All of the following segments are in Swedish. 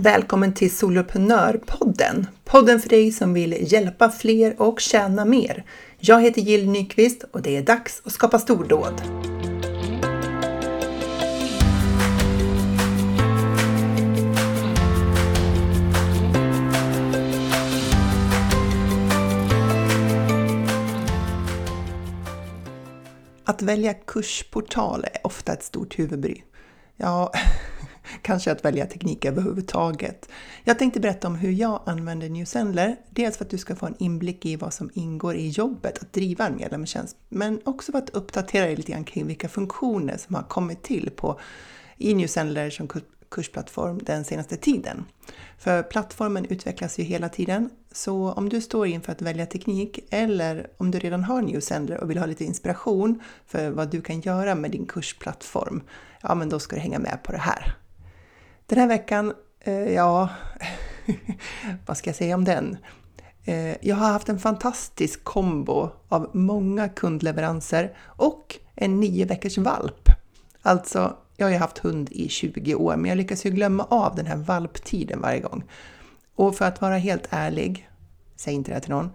Välkommen till Soloprenörpodden! Podden för dig som vill hjälpa fler och tjäna mer. Jag heter Jill Nyqvist och det är dags att skapa stordåd. Att välja kursportal är ofta ett stort huvudbry. Ja, kanske att välja teknik överhuvudtaget. Jag tänkte berätta om hur jag använder Newsendler. Dels för att du ska få en inblick i vad som ingår i jobbet att driva en medlemstjänst, men också för att uppdatera dig lite grann kring vilka funktioner som har kommit till på, i Newsendler som kursplattform den senaste tiden. För plattformen utvecklas ju hela tiden, så om du står inför att välja teknik eller om du redan har Newsendler och vill ha lite inspiration för vad du kan göra med din kursplattform, ja men då ska du hänga med på det här. Den här veckan, eh, ja, vad ska jag säga om den? Eh, jag har haft en fantastisk kombo av många kundleveranser och en nio veckors valp. Alltså, jag har ju haft hund i 20 år, men jag lyckas ju glömma av den här valptiden varje gång. Och för att vara helt ärlig, säg inte det till någon,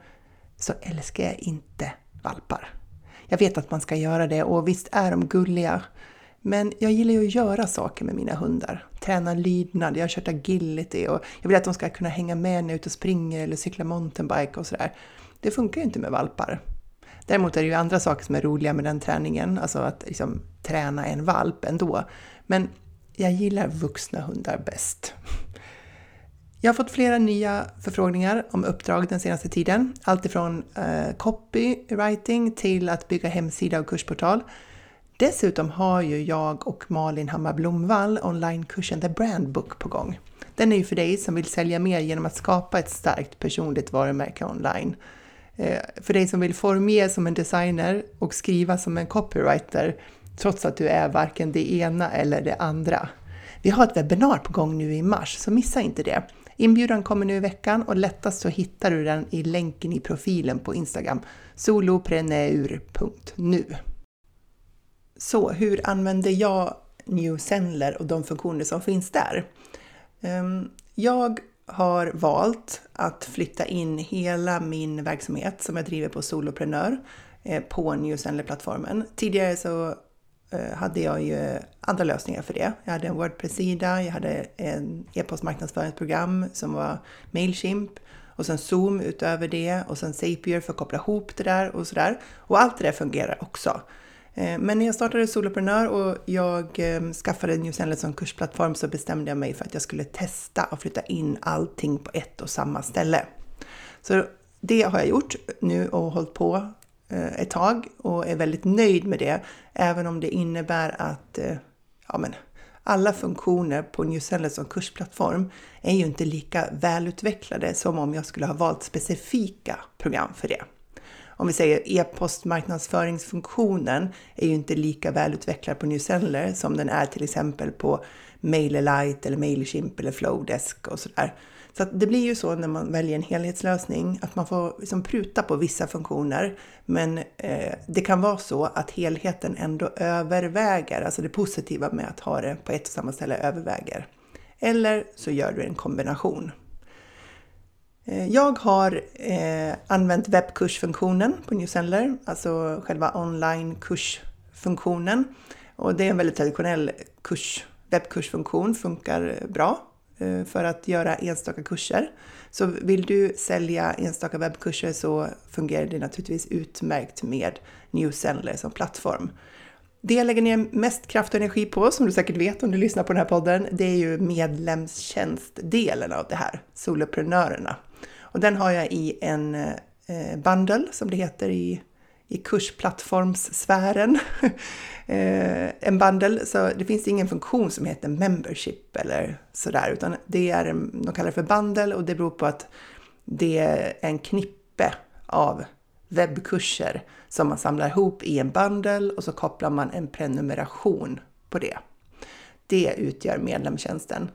så älskar jag inte valpar. Jag vet att man ska göra det och visst är de gulliga, men jag gillar ju att göra saker med mina hundar. Träna lydnad, jag har kört agility och jag vill att de ska kunna hänga med när jag är ute och springer eller cyklar mountainbike och sådär. Det funkar ju inte med valpar. Däremot är det ju andra saker som är roliga med den träningen, alltså att liksom träna en valp ändå. Men jag gillar vuxna hundar bäst. Jag har fått flera nya förfrågningar om uppdrag den senaste tiden. Allt ifrån eh, copywriting till att bygga hemsida och kursportal. Dessutom har ju jag och Malin Hammar Blomvall onlinekursen The Brand Book på gång. Den är ju för dig som vill sälja mer genom att skapa ett starkt personligt varumärke online. Eh, för dig som vill formge som en designer och skriva som en copywriter trots att du är varken det ena eller det andra. Vi har ett webbinar på gång nu i mars, så missa inte det. Inbjudan kommer nu i veckan och lättast så hittar du den i länken i profilen på Instagram, solopreneur.nu. Så hur använder jag New Sendler och de funktioner som finns där? Ehm, jag har valt att flytta in hela min verksamhet som jag driver på Soloprenör eh, på New Sendler-plattformen. Tidigare så eh, hade jag ju andra lösningar för det. Jag hade en Wordpress-sida, jag hade en e-postmarknadsföringsprogram som var Mailchimp och sen Zoom utöver det och sen Zapier för att koppla ihop det där och sådär. Och allt det där fungerar också. Eh, men när jag startade Soloprenör och jag ehm, skaffade New Zealand som kursplattform så bestämde jag mig för att jag skulle testa och flytta in allting på ett och samma ställe. Så det har jag gjort nu och hållit på eh, ett tag och är väldigt nöjd med det. Även om det innebär att eh, ja, men, alla funktioner på New Zealand som kursplattform är ju inte lika välutvecklade som om jag skulle ha valt specifika program för det om vi säger e-postmarknadsföringsfunktionen är ju inte lika välutvecklad på Newsendler som den är till exempel på MailerLite eller Mailchimp eller Flowdesk och sådär. Så det blir ju så när man väljer en helhetslösning att man får liksom pruta på vissa funktioner. Men eh, det kan vara så att helheten ändå överväger, alltså det positiva med att ha det på ett och samma ställe överväger. Eller så gör du en kombination. Eh, jag har eh, använt webbkursfunktionen på Newsendler, alltså själva online-kursfunktionen. Och det är en väldigt traditionell kurs, webbkursfunktion, funkar bra eh, för att göra enstaka kurser. Så vill du sälja enstaka webbkurser så fungerar det naturligtvis utmärkt med Newsendler som plattform. Det jag lägger ner mest kraft och energi på, som du säkert vet om du lyssnar på den här podden, det är ju medlemstjänstdelen av det här, soloprenörerna. Och den har jag i en eh, bundle som det heter i, i kursplattformssfären. eh, en bundle, så det finns ingen funktion som heter membership eller sådär, utan det är, mm, de kallar det för bundle och det beror på att det är en knippe av webbkurser som man samlar ihop i en bundle och så kopplar man en prenumeration på det. Det utgör medlemstjänsten.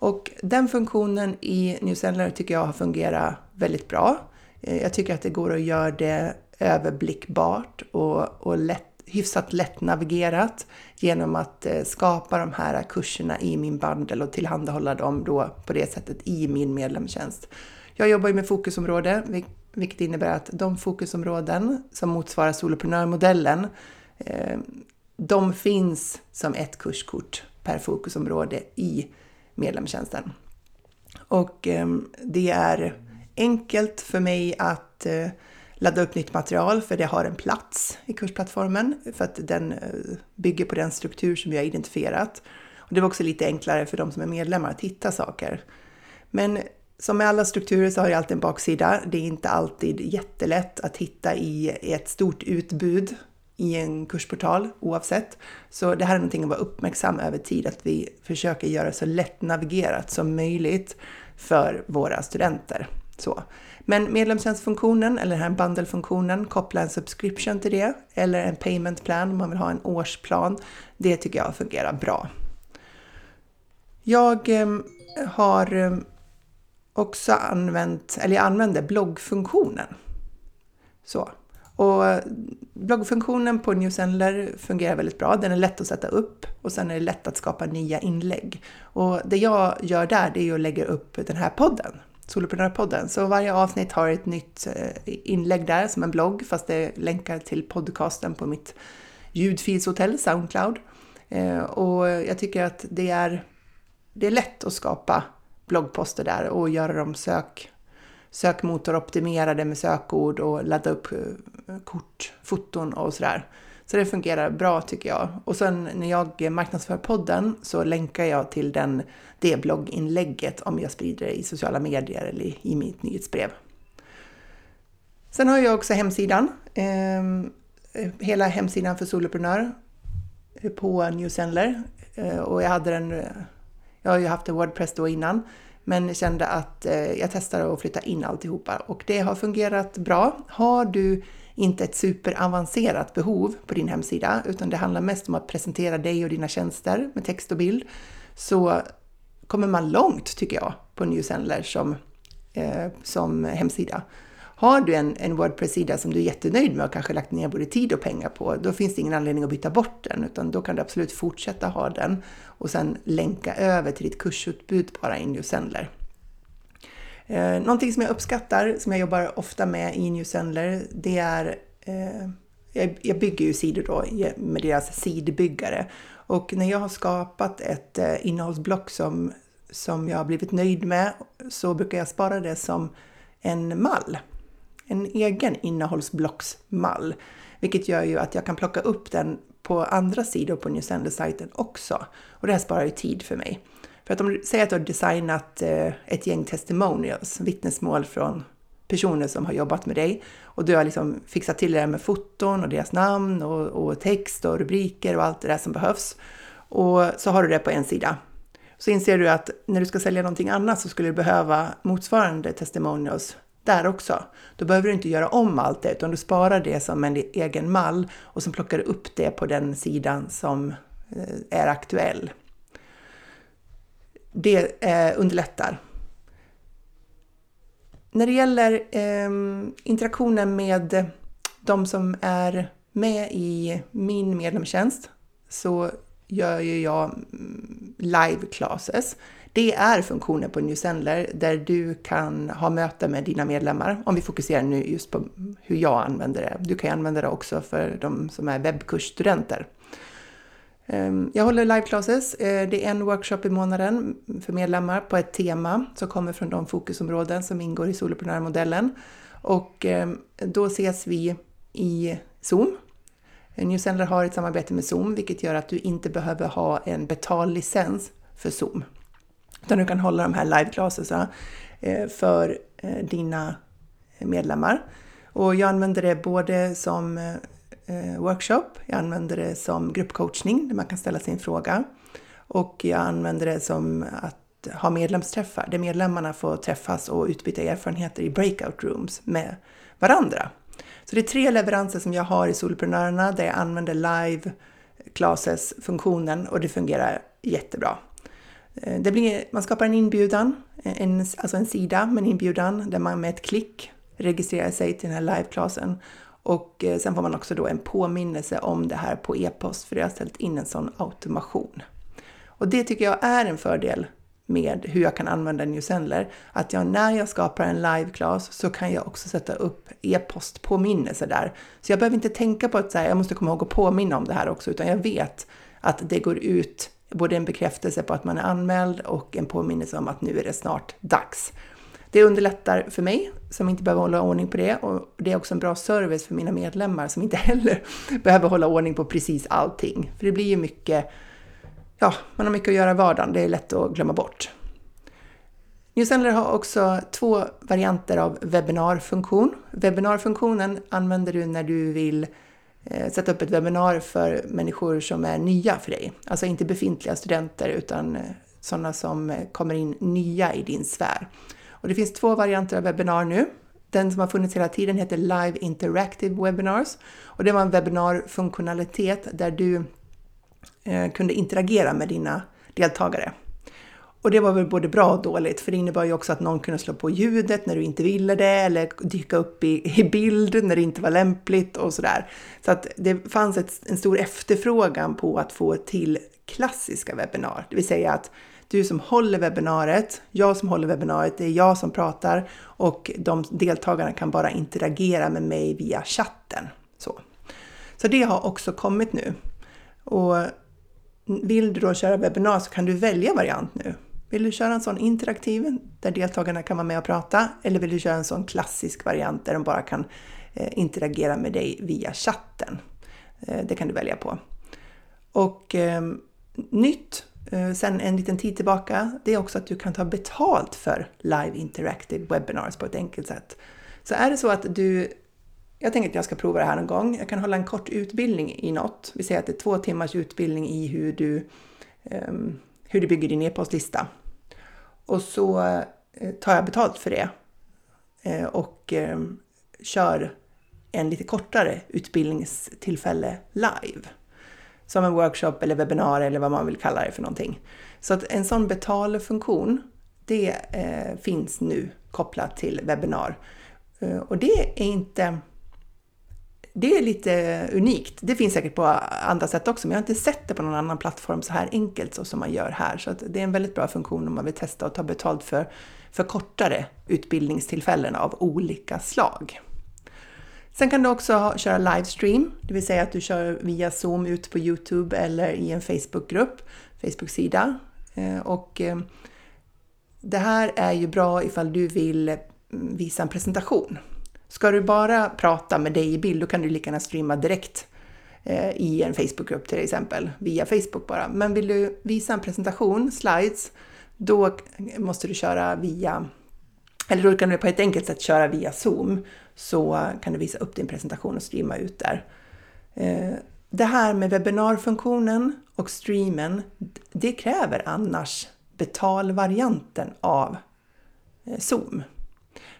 Och den funktionen i Newsendler tycker jag har fungerat väldigt bra. Eh, jag tycker att det går att göra det överblickbart och, och lätt hyfsat lättnavigerat genom att eh, skapa de här kurserna i min bundle och tillhandahålla dem då på det sättet i min medlemstjänst. Jag jobbar ju med fokusområde, vilket innebär att de fokusområden som motsvarar soloprenörmodellen, eh, de finns som ett kurskort per fokusområde i medlemstjänsten. Och ehm, det är enkelt för mig att eh, ladda upp nytt material för det har en plats i kursplattformen för att den eh, bygger på den struktur som jag identifierat. Och det var också lite enklare för de som är medlemmar att hitta saker. Men som med alla strukturer så har jag alltid en baksida. Det är inte alltid jättelätt att hitta i ett stort utbud i en kursportal oavsett. Så det här är någonting att vara uppmärksam över tid, att vi försöker göra så lätt navigerat som möjligt för våra studenter. Så. Men medlemstjänstfunktionen eller den här bundle-funktionen, koppla en subscription till det eller en payment plan om man vill ha en årsplan. Det tycker jag fungerar bra. Jag eh, har ehm, också använt, eller jag använder bloggfunktionen. Så. Och bloggfunktionen på Newsendler fungerar väldigt bra. Den är lätt att sätta upp och sen är det lätt att skapa nya inlägg. Och det jag gör där det är att lägga upp den här podden, Soloprenörpodden. Så varje avsnitt har ett nytt eh, inlägg där som en blogg fast det länkar till podcasten på mitt ljudfilshotell Soundcloud. Eh, och jag tycker att det är, det är lätt att skapa bloggposter där och göra dem sök, sökmotoroptimerade med sökord och ladda upp eh, kort, foton och sådär. Så det fungerar bra tycker jag. Och sen när jag marknadsför podden så länkar jag till den, det blogginlägget om jag sprider det i sociala medier eller i mitt nyhetsbrev. Sen har jag också hemsidan. Eh, hela hemsidan för soloprenör eh, på Newsendler. Eh, och jag hade den eh, jag har ju haft en Wordpress då innan, men kände att eh, jag testade att flytta in alltihopa och det har fungerat bra. Har du inte ett superavancerat behov på din hemsida, utan det handlar mest om att presentera dig och dina tjänster med text och bild, så kommer man långt tycker jag på Newsendler som, eh, som hemsida. Har du en, en Wordpress-sida som du är jättenöjd med och kanske lagt ner både tid och pengar på, då finns det ingen anledning att byta bort den, utan då kan du absolut fortsätta ha den och sen länka över till ditt kursutbud bara i Newsendler. Eh, någonting som jag uppskattar, som jag jobbar ofta med i Newsendler, det är eh, jag bygger ju sidor då med deras sidbyggare och när jag har skapat ett eh, innehållsblock som, som jag har blivit nöjd med så brukar jag spara det som en mall en egen innehållsblocksmall, vilket gör ju att jag kan plocka upp den på andra sidor på Newsender-sajten också. Och det här sparar ju tid för mig. För att om du säger att du har designat eh, ett gäng testimonials, vittnesmål från personer som har jobbat med dig och du har liksom fixat till det med foton och deras namn och, och, text och rubriker och allt det där som behövs. Och så har du det på en sida. Så inser du att när du ska sälja någonting annat så skulle du behöva motsvarande testimonials där också. Då behöver du inte göra om allt det, utan du sparar det som en egen mall och sen plockar du upp det på den sidan som eh, är aktuell. Det eh, underlättar. När det gäller ehm, interaktionen med de som är med i min medlemstjänst så gör ju jag mm, live classes. Det är funktionen på Newsendler där du kan ha möte med dina medlemmar. Om vi fokuserar nu just på hur jag använder det. Du kan använda det också för de som är webbkursstudenter. Ehm, jag håller live classes. Eh, det är en workshop i månaden för medlemmar på ett tema som kommer från de fokusområden som ingår i soloprenörmodellen. Och ehm, då ses vi i Zoom. Newsendler har ett samarbete med Zoom, vilket gör att du inte behöver ha en betallicens för Zoom. Utan du kan hålla de här live-classes eh, för eh, dina eh, medlemmar. Och jag använder det både som workshop, jag använder det som gruppcoachning där man kan ställa sin fråga och jag använder det som att ha medlemsträffar där medlemmarna får träffas och utbyta erfarenheter i breakout rooms med varandra. Så det är tre leveranser som jag har i Soloprenörerna där jag använder live classes-funktionen och det fungerar jättebra. Eh, det blir, man skapar en inbjudan, eh, en, alltså en sida med en inbjudan där man med ett klick registrerar sig till den här liveklassen. Och eh, sen får man också då en påminnelse om det här på e-post för jag har ställt in en sån automation. Och det tycker jag är en fördel med hur jag kan använda Newsendler. Att jag när jag skapar en liveklass så kan jag också sätta upp e-postpåminnelse där. Så jag behöver inte tänka på att så här, jag måste komma ihåg att påminna om det här också, utan jag vet att det går ut både en bekräftelse på att man är anmäld och en påminnelse om att nu är det snart dags. Det underlättar för mig som inte behöver hålla ordning på det och det är också en bra service för mina medlemmar som inte heller behöver hålla ordning på precis allting. För det blir ju mycket, ja, man har mycket att göra i vardagen, det är lätt att glömma bort. Newsendler har också två varianter av webbinarfunktion. Webbinarfunktionen använder du när du vill Eh, sätta upp ett webbinar för människor som är nya för dig. Alltså inte befintliga studenter utan eh, sådana som eh, kommer in nya i din sfär. Och det finns två varianter av webbinar nu. Den som har funnits hela tiden heter Live Interactive Webinars och det var en webbinarfunktionalitet där du eh, kunde interagera med dina deltagare. Och det var väl både bra och dåligt, för det innebar ju också att någon kunde slå på ljudet när du inte ville det, eller dyka upp i, i bild när det inte var lämpligt och sådär. Så att det fanns ett, en stor efterfrågan på att få till klassiska webbinar, det vill säga att du som håller webbinariet, jag som håller webbinariet, det är jag som pratar och de deltagarna kan bara interagera med mig via chatten. Så, så det har också kommit nu. Och vill du då köra webbinar så kan du välja variant nu. Vill du köra en sån interaktiv där deltagarna kan vara med och prata eller vill du köra en sån klassisk variant där de bara kan eh, interagera med dig via chatten? Eh, det kan du välja på. Och ehm, eh, nytt sen en liten tid tillbaka, det är också att du kan ta betalt för live interactive webinars på ett enkelt sätt. Så är det så att du, jag tänker att jag ska prova det här någon gång, jag kan hålla en kort utbildning i något. Vi säger att det är två timmars utbildning i hur du, um, hur du bygger din e-postlista. Och så eh, tar jag betalt för det eh, och eh, kör en lite kortare utbildningstillfälle live som en workshop eller webbinar eller vad man vill kalla det för någonting. Så att en sån betalfunktion, det finns nu kopplat till webbinar. Och det är inte det är lite unikt. Det finns säkert på andra sätt också, men jag har inte sett det på någon annan plattform så här enkelt så som man gör här. Så det är en väldigt bra funktion om man vill testa och ta betalt för, för kortare utbildningstillfällen av olika slag. Sen kan du också köra livestream, det vill säga att du kör via Zoom ut på Youtube eller i en Facebookgrupp, Facebooksida. Eh, och eh, det här är ju bra ifall du vill mm, visa en presentation. Ska du bara prata med dig i bild, då kan du lika gärna streama direkt eh, i en Facebookgrupp till exempel, via Facebook bara. Men vill du visa en presentation, slides, då måste du köra via eller då kan du på ett enkelt sätt köra via Zoom så kan du visa upp din presentation och streama ut där. Eh, det här med webbinarfunktionen och streamen, det kräver annars betalvarianten av eh, Zoom.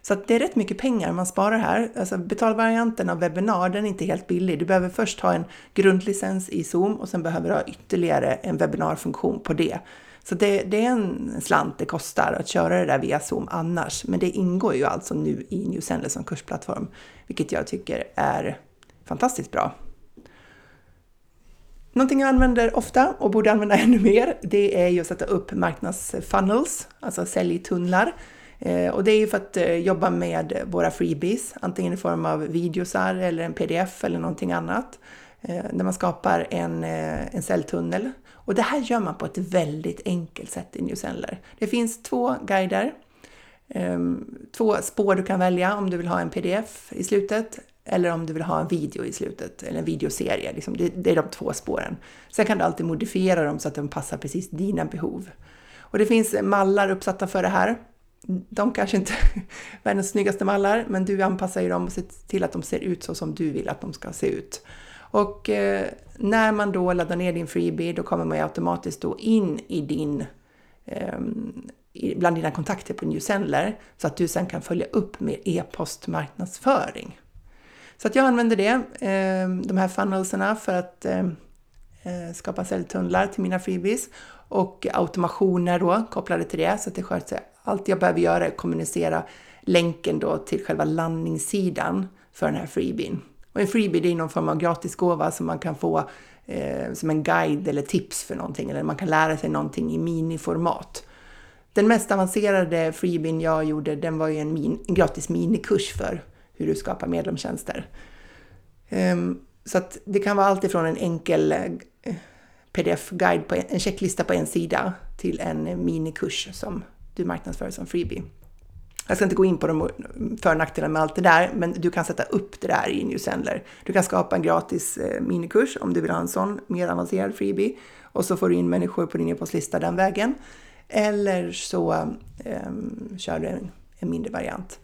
Så det är rätt mycket pengar man sparar här. Alltså betalvarianten av webbinar, den är inte helt billig. Du behöver först ha en grundlicens i Zoom och sen behöver du ha ytterligare en webbinarfunktion på det. Så det, det, är en slant det kostar att köra det där via Zoom annars. Men det ingår ju alltså nu i Newsender som kursplattform, vilket jag tycker är fantastiskt bra. Någonting jag använder ofta och borde använda ännu mer, det är ju att sätta upp marknadsfunnels, alltså säljtunnlar. Eh, och det är ju för att eh, jobba med våra freebies, antingen i form av videosar eller en pdf eller någonting annat. Eh, När man skapar en, en celltunnel. och det här gör man på ett väldigt enkelt sätt i Newsendler. Det finns två guider, ehm, två spår du kan välja om du vill ha en pdf i slutet eller om du vill ha en video i slutet, eller en videoserie. Liksom. Det, är de två spåren. Sen kan du alltid modifiera dem så att de passar precis dina behov. Och det finns mallar uppsatta för det här. De kanske inte är världens snyggaste mallar, men du anpassar ju dem och ser till att de ser ut så som du vill att de ska se ut. Och eh, när man då laddar ner din freebie då kommer man ju automatiskt då in i din eh, bland dina kontakter på Newsendler så att du sen kan följa upp med e-postmarknadsföring. Så att jag använder det, eh, de här funnelserna för att ehm, eh, skapa säljtunnlar till mina freebies och automationer då kopplade till det så att det sköter sig. Allt jag behöver göra är att kommunicera länken då till själva landningssidan för den här freebien Och en freebie är någon form av gratisgåva som man kan få eh, som en guide eller tips för någonting, eller man kan lära sig någonting i miniformat. Den mest avancerade freebien jag gjorde, den var ju en, min, en gratis minikurs för hur du skapar medlemstjänster. Um, så att det kan vara allt ifrån en enkel eh, pdf-guide, på en, en checklista på en sida, till en minikurs som du marknadsför som freebie. Jag ska inte gå in på de för och nackdelarna med allt det där, men du kan sätta upp det där i Newsendler. Du kan skapa en gratis eh, minikurs om du vill ha en sån mer avancerad freebie och så får du in människor på din e-postlista den vägen. Eller så um, kör du en, en mindre variant.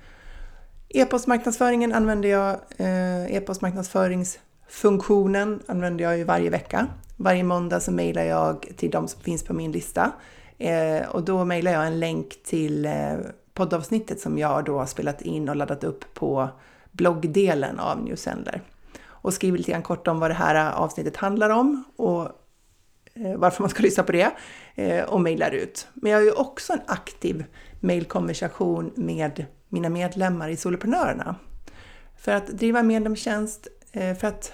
E-postmarknadsföringen använder jag, eh, e-postmarknadsföringsfunktionen använder jag ju varje vecka. Varje måndag så mejlar jag till de som finns på min lista eh, och då mejlar jag en länk till eh, poddavsnittet som jag då har spelat in och laddat upp på bloggdelen av Newsendler. Och skriver lite grann kort om vad det här avsnittet handlar om och eh, varför man ska lyssna på det eh, och mejlar ut. Men jag har ju också en aktiv mejlkonversation med mina medlemmar i Soloprenörerna. För att driva medlemstjänst, eh, för att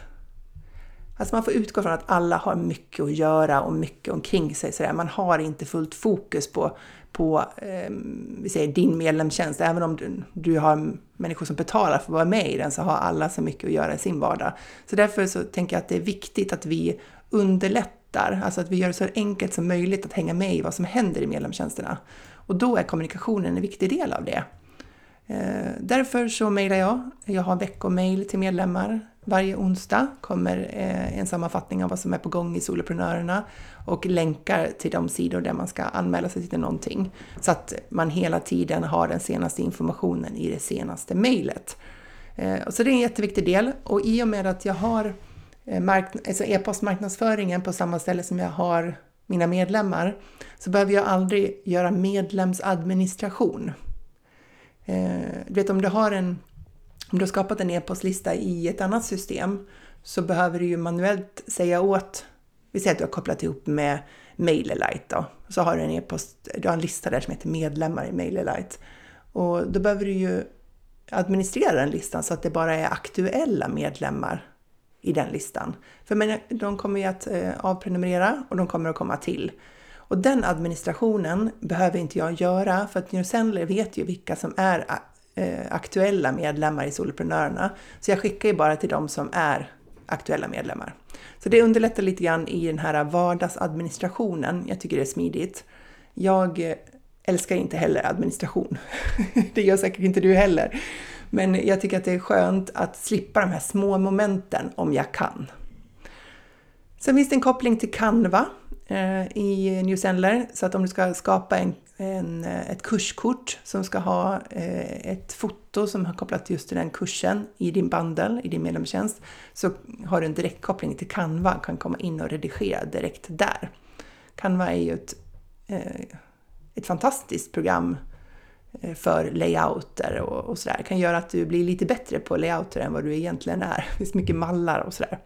Alltså man får utgå från att alla har mycket att göra och mycket omkring sig. Sådär. Man har inte fullt fokus på, på eh, vi säger din medlemstjänst. Även om du, du har människor som betalar för att vara med i den så har alla så mycket att göra i sin vardag. Så därför så tänker jag att det är viktigt att vi underlättar, alltså att vi gör det så enkelt som möjligt att hänga med i vad som händer i medlemstjänsterna. Och då är kommunikationen en viktig del av det. Eh, därför så mejlar jag. Jag har veckomejl till medlemmar. Varje onsdag kommer eh, en sammanfattning av vad som är på gång i Soloprenörerna och länkar till de sidor där man ska anmäla sig till någonting. Så att man hela tiden har den senaste informationen i det senaste mejlet. Eh, så det är en jätteviktig del och i och med att jag har alltså e-postmarknadsföringen på samma ställe som jag har mina medlemmar så behöver jag aldrig göra medlemsadministration. Eh, du vet om du har en om du har skapat en e-postlista i ett annat system så behöver du ju manuellt säga åt, vi säger att du har kopplat ihop med MailerLite då, så har du en e-post, du har en lista där som heter medlemmar i MailerLite. Och då behöver du ju administrera den listan så att det bara är aktuella medlemmar i den listan. För de kommer ju att eh, avprenumerera och de kommer att komma till. Och den administrationen behöver inte jag göra för att Newsendler vet ju vilka som är eh, aktuella medlemmar i Soloprenörerna. Så jag skickar ju bara till de som är aktuella medlemmar. Så det underlättar lite grann i den här vardagsadministrationen. Jag tycker det är smidigt. Jag eh, älskar inte heller administration. det gör säkert inte du heller. Men jag tycker att det är skönt att slippa de här små momenten om jag kan. Sen finns det en koppling till Canva Eh, i New Sendler. Så att om du ska skapa en, en, eh, ett kurskort som ska ha eh, ett foto som har kopplat just till den kursen i din bundle, i din medlemstjänst, så har du en direktkoppling till Canva, kan komma in och redigera direkt där. Canva är ju ett, eh, ett fantastiskt program eh, för layouter och, och sådär. Det kan göra att du blir lite bättre på layouter än vad du egentligen är. Det finns mycket mallar och sådär.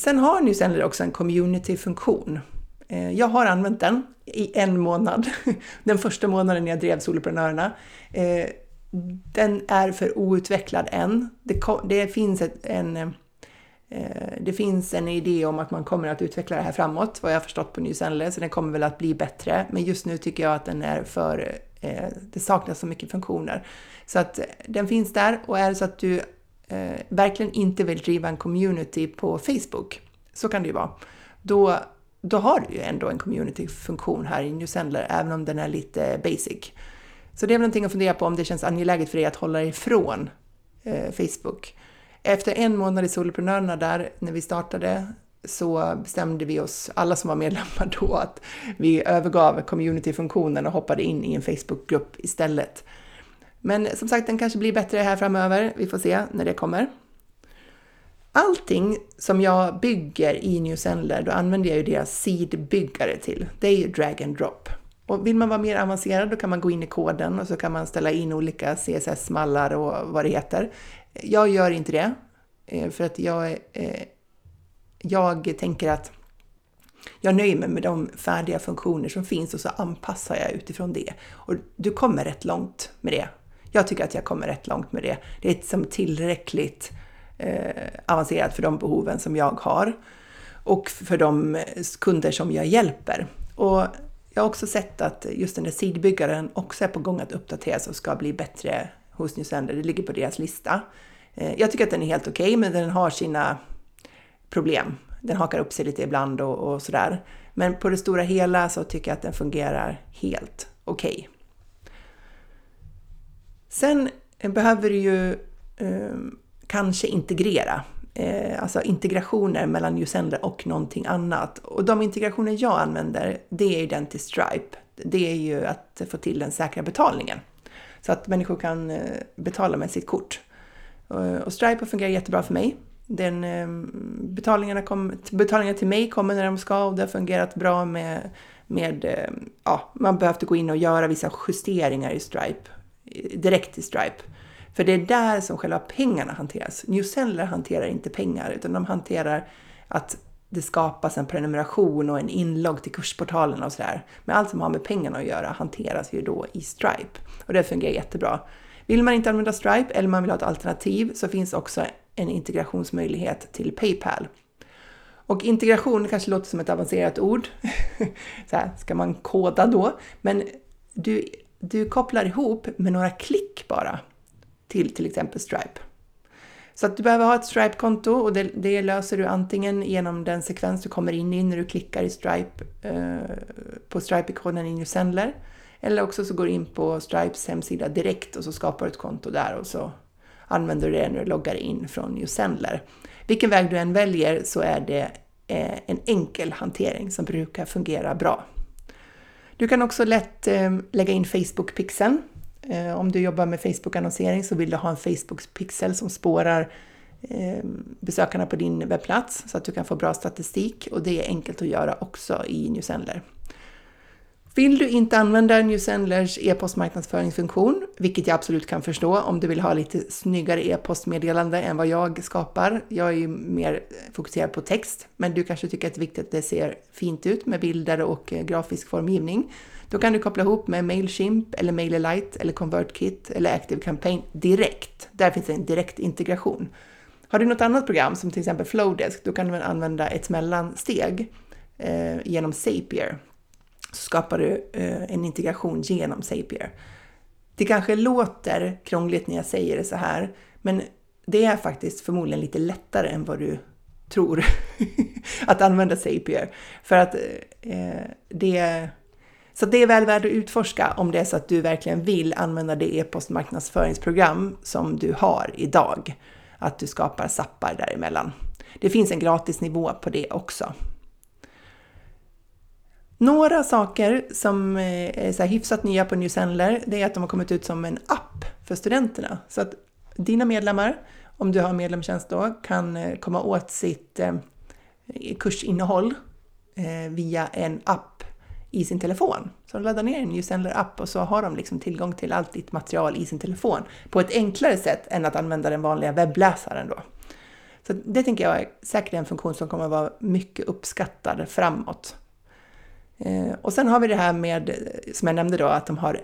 Sen har Newsendler också en community-funktion. Eh, jag har använt den i en månad, den första månaden jag drev Soloprenörerna. Eh, den är för outvecklad än. Det, det finns ett, en, eh, det finns en idé om att man kommer att utveckla det här framåt, vad jag har förstått på Newsendler, så den kommer väl att bli bättre. Men just nu tycker jag att den är för... Det saknas så mycket funktioner. Så att den finns där och är det så att du eh, verkligen inte vill driva en community på Facebook, så kan det ju vara, då, då har du ju ändå en community-funktion här i Newsendler, även om den är lite basic. Så det är väl någonting att fundera på om det känns angeläget för dig att hålla ifrån eh, Facebook. Efter en månad i Soloprenörerna där, när vi startade, så bestämde vi oss, alla som var medlemmar då, att vi övergav community-funktionen och hoppade in i en Facebook-grupp istället. Men som sagt, den kanske blir bättre här framöver. Vi får se när det kommer. Allting som jag bygger i New Sendler, då använder jag ju deras seed-byggare till. Det är ju drag and drop. Och vill man vara mer avancerad då kan man gå in i koden och så kan man ställa in olika CSS-mallar och vad det heter. Jag gör inte det, eh, för att jag, eh, jag tänker att jag nöjer mig med de färdiga funktioner som finns och så anpassar jag utifrån det. Och du kommer rätt långt med det jag tycker att jag kommer rätt långt med det. Det är som tillräckligt eh, avancerat för de behoven som jag har och för de eh, kunder som jag hjälper. Och jag har också sett att just den där sidbyggaren också är på gång att uppdateras och ska bli bättre hos Newsender. Det ligger på deras lista. Eh, jag tycker att den är helt okej, okay, men den har sina problem. Den hakar upp sig lite ibland och, och sådär. Men på det stora hela så tycker jag att den fungerar helt okej. Okay. Sen behöver du ju eh, kanske integrera. Eh, alltså integrationer mellan Usender och någonting annat. Och de integrationer jag använder, det är ju den till Stripe. Det är ju att få till den säkra betalningen. Så att människor kan eh, betala med sitt kort. Eh, och Stripe fungerar jättebra för mig. Den, ehm, betalningarna, kom, betalningarna till mig kommer när de ska och det har fungerat bra med, med eh, ja, man behövde gå in och göra vissa justeringar i Stripe, direkt i Stripe. För det är där som själva pengarna hanteras. New hanterar inte pengar utan de hanterar att det skapas en prenumeration och en inlogg till kursportalen och sådär. Men allt som har med pengarna att göra hanteras ju då i Stripe och det fungerar jättebra. Vill man inte använda Stripe eller man vill ha ett alternativ så finns också en integrationsmöjlighet till Paypal. Och integration kanske låter som ett avancerat ord. Så här, ska man koda då? Men du, du kopplar ihop med några klick bara till till exempel Stripe. Så att du behöver ha ett Stripe-konto och det, det, löser du antingen genom den sekvens du kommer in i när du klickar i Stripe eh, på Stripe-ikonen i New Sendler. Eller också så går du in på Stripes hemsida direkt och så skapar du ett konto där och så använder du det när du loggar in från Sendler. Vilken väg du än väljer så är det eh, en enkel hantering som brukar fungera bra. Du kan också lätt eh, lägga in Facebook-pixeln. Eh, om du jobbar med Facebook-annonsering så vill du ha en Facebook-pixel som spårar ehm, besökarna på din webbplats så att du kan få bra statistik och det är enkelt att göra också i Newsendler. Vill du inte använda New Sendlers e-postmarknadsföringsfunktion, vilket jag absolut kan förstå om du vill ha lite snyggare e-postmeddelande än vad jag skapar. Jag är ju mer fokuserad på text, men du kanske tycker att det är viktigt att det ser fint ut med bilder och eh, grafisk formgivning. Då kan du koppla ihop med Mailchimp eller MailerLite eller ConvertKit eller ActiveCampaign direkt. Där finns en direkt integration. Har du något annat program som till exempel Flowdesk, då kan du använda ett mellansteg eh, genom Zapier så skapar du eh, en integration genom Zapier. Det kanske låter krångligt när jag säger det så här, men det är faktiskt förmodligen lite lättare än vad du tror att använda Zapier. För att eh, det så det är väl värt att utforska om det är så att du verkligen vill använda det e-postmarknadsföringsprogram som du har idag. Att du skapar sappar däremellan. Det finns en gratisnivå på det också. Några saker som eh, är så här hyfsat nya på New Sendler, det är att de har kommit ut som en app för studenterna. Så att dina medlemmar, om du har medlemstjänst då, kan eh, komma åt sitt eh, kursinnehåll via en app i sin telefon. Så de laddar ner en New Sendler-app och så har de liksom tillgång till allt ditt material i sin telefon på ett enklare sätt än att använda den vanliga webbläsaren då. Så det tänker jag är säkert en funktion som kommer att vara mycket uppskattad framåt. Eh, och sen har vi det här med, som jag nämnde då, att de har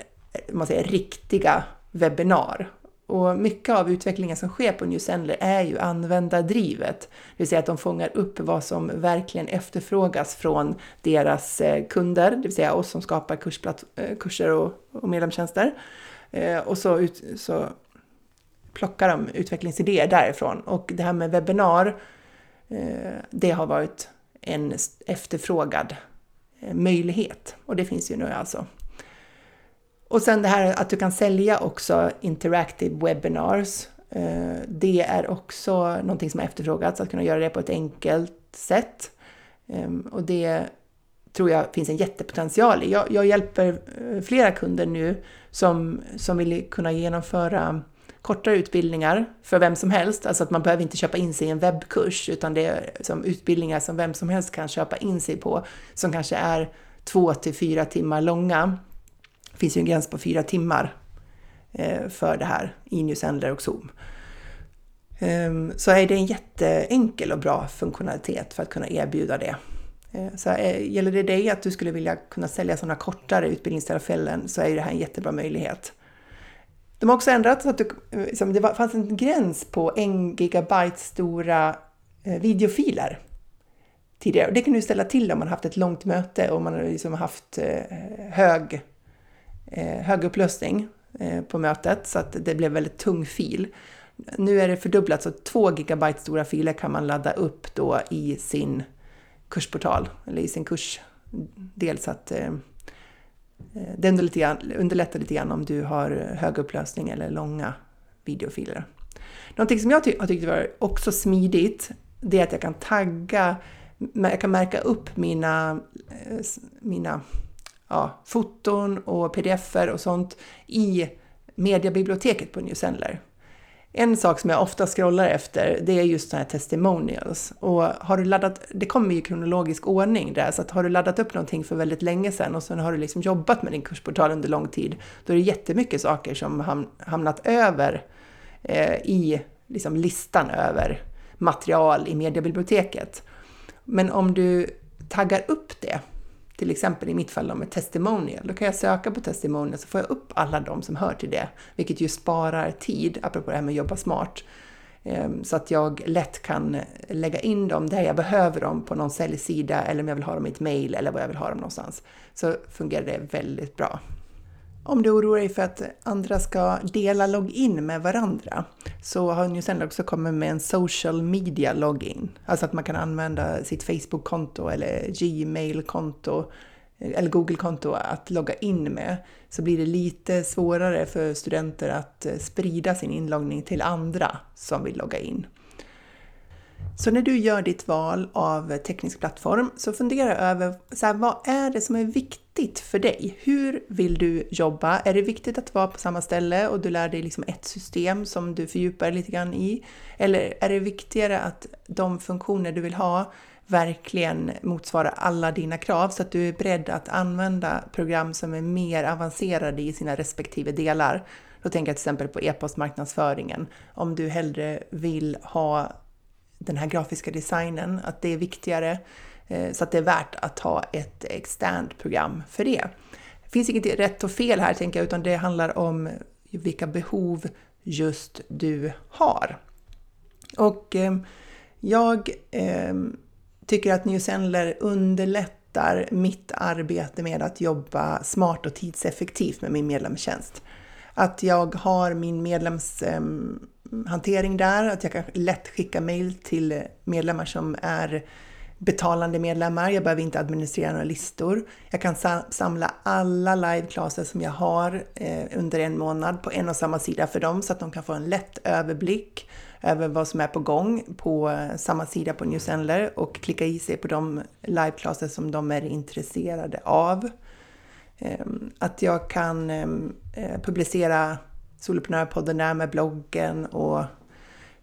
man säger, riktiga webbinar. Och mycket av utvecklingen som sker på New Sendler är ju användardrivet. Det vill säga att de fångar upp vad som verkligen efterfrågas från deras eh, kunder, det vill säga oss som skapar eh, kurser och, och medlemstjänster. Och så, ut, så plockar de utvecklingsidéer därifrån. Och det här med webbinar, det har varit en efterfrågad Eh, möjlighet. Och det finns ju nu alltså. Och sen det här att du kan sälja också interactive webinars. Eh, det är också någonting som har efterfrågats, att kunna göra det på ett enkelt sätt. Ehm, och det tror jag finns en jättepotential i. Jag, jag hjälper eh, flera kunder nu som, som vill kunna genomföra kortare utbildningar för vem som helst, alltså att man behöver inte köpa in sig i en webbkurs, utan det är som utbildningar som vem som helst kan köpa in sig på, som kanske är två till fyra timmar långa. Det finns ju en gräns på fyra timmar eh, för det här i Newsendler och Zoom. Ehm, så är det en jätteenkel och bra funktionalitet för att kunna erbjuda det. Eh, så eh, gäller det dig att du skulle vilja kunna sälja sådana kortare utbildningstillfällen så är det här en jättebra möjlighet. De har också ändrat så att du, liksom, det fanns en gräns på en gigabyte stora eh, videofiler tidigare. Och det kan du ställa till om man haft ett långt möte och man har liksom haft eh, hög, eh, hög upplösning eh, på mötet så att det blev väldigt tung fil. Nu är det fördubblat så 2 gigabyte stora filer kan man ladda upp då i sin kursportal eller i sin kursdel så att eh, Eh, det underlättar lite grann om du har hög upplösning eller långa videofiler. Någonting som jag ty har tyckt var också smidigt, det är att jag kan tagga jag kan märka upp mina, eh, mina ja, foton och pdf-er och sånt i mediebiblioteket på New Sendler. En sak som jag ofta scrollar efter, det är just sådana här testimonials. Och har du laddat, det kommer ju i kronologisk ordning där, så att har du laddat upp någonting för väldigt länge sedan och sen har du liksom jobbat med din kursportal under lång tid, då är det jättemycket saker som hamnat över eh, i liksom listan över material i mediebiblioteket. Men om du taggar upp det, till exempel i mitt fall med testimonial, då kan jag söka på testimonial så får jag upp alla de som hör till det, vilket ju sparar tid, apropå det här med att jobba smart, ehm, så att jag lätt kan lägga in dem där jag behöver dem på någon säljsida eller om jag vill ha dem i ett mail eller vad jag vill ha dem någonstans. Så fungerar det väldigt bra. Om du oroar dig för att andra ska dela login med varandra så har Newsender också kommit med en social media login. Alltså att man kan använda sitt Facebook-konto eller Gmail-konto eller Google-konto att logga in med. Så blir det lite svårare för studenter att sprida sin inloggning till andra som vill logga in. Så när du gör ditt val av teknisk plattform så fundera över så här, vad är det som är viktigt för dig? Hur vill du jobba? Är det viktigt att vara på samma ställe och du lär dig liksom ett system som du fördjupar lite grann i? Eller är det viktigare att de funktioner du vill ha verkligen motsvarar alla dina krav så att du är beredd att använda program som är mer avancerade i sina respektive delar. Då tänker jag till exempel på e-postmarknadsföringen. Om du hellre vill ha den här grafiska designen, att det är viktigare eh, så att det är värt att ha ett externt program för det. Det finns inget rätt och fel här tänker jag, utan det handlar om vilka behov just du har. Och eh, jag eh, tycker att New Sendler underlättar mitt arbete med att jobba smart och tidseffektivt med min medlemstjänst. Att jag har min medlems ehm, hantering där, att jag kan lätt skicka mail till medlemmar som är betalande medlemmar. Jag behöver inte administrera några listor. Jag kan samla alla liveklasser som jag har eh, under en månad på en och samma sida för dem så att de kan få en lätt överblick över vad som är på gång på eh, samma sida på Newsendler och klicka i sig på de liveklasser som de är intresserade av. Ehm, att jag kan ehm, eh, publicera Soloprenörpodden där med bloggen och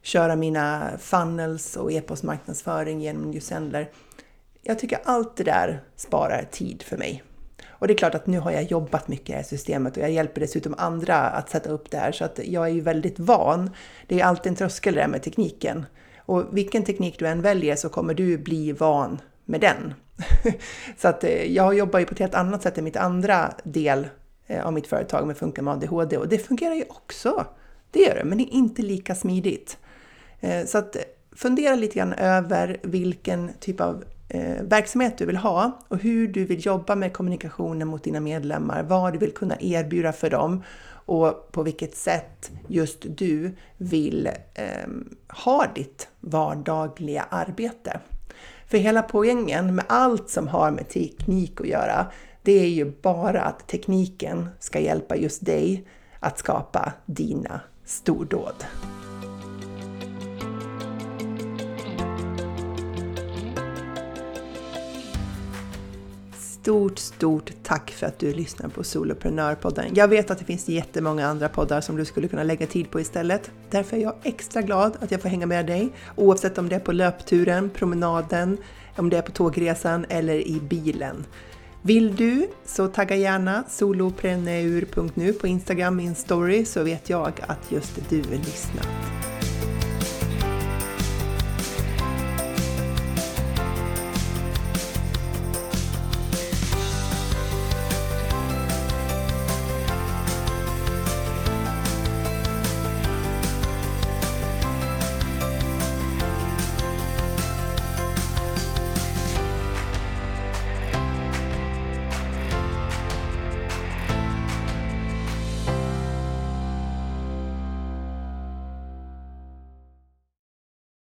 köra mina funnels och e-postmarknadsföring genom Newsendler. Jag tycker allt det där sparar tid för mig. Och det är klart att nu har jag jobbat mycket i det här systemet och jag hjälper dessutom andra att sätta upp det här så att jag är ju väldigt van. Det är alltid en tröskel där med tekniken. Och vilken teknik du än väljer så kommer du bli van med den. så att eh, jag jobbar ju på ett helt annat sätt än mitt andra del Eh, av mitt företag med Funka med ADHD och det fungerar ju också. Det gör det, men det är inte lika smidigt. Eh, så att fundera lite grann över vilken typ av eh, verksamhet du vill ha och hur du vill jobba med kommunikationen mot dina medlemmar, vad du vill kunna erbjuda för dem och på vilket sätt just du vill eh, ha ditt vardagliga arbete. För hela poängen med allt som har med teknik att göra, det är ju bara att tekniken ska hjälpa just dig att skapa dina stordåd. Stort, stort tack för att du lyssnar på Soloprenörpodden. Jag vet att det finns jättemånga andra poddar som du skulle kunna lägga tid på istället. Därför är jag extra glad att jag får hänga med dig, oavsett om det är på löpturen, promenaden, om det är på tågresan eller i bilen. Vill du så tagga gärna solopreneur.nu på Instagram i en story så vet jag att just du lyssnat.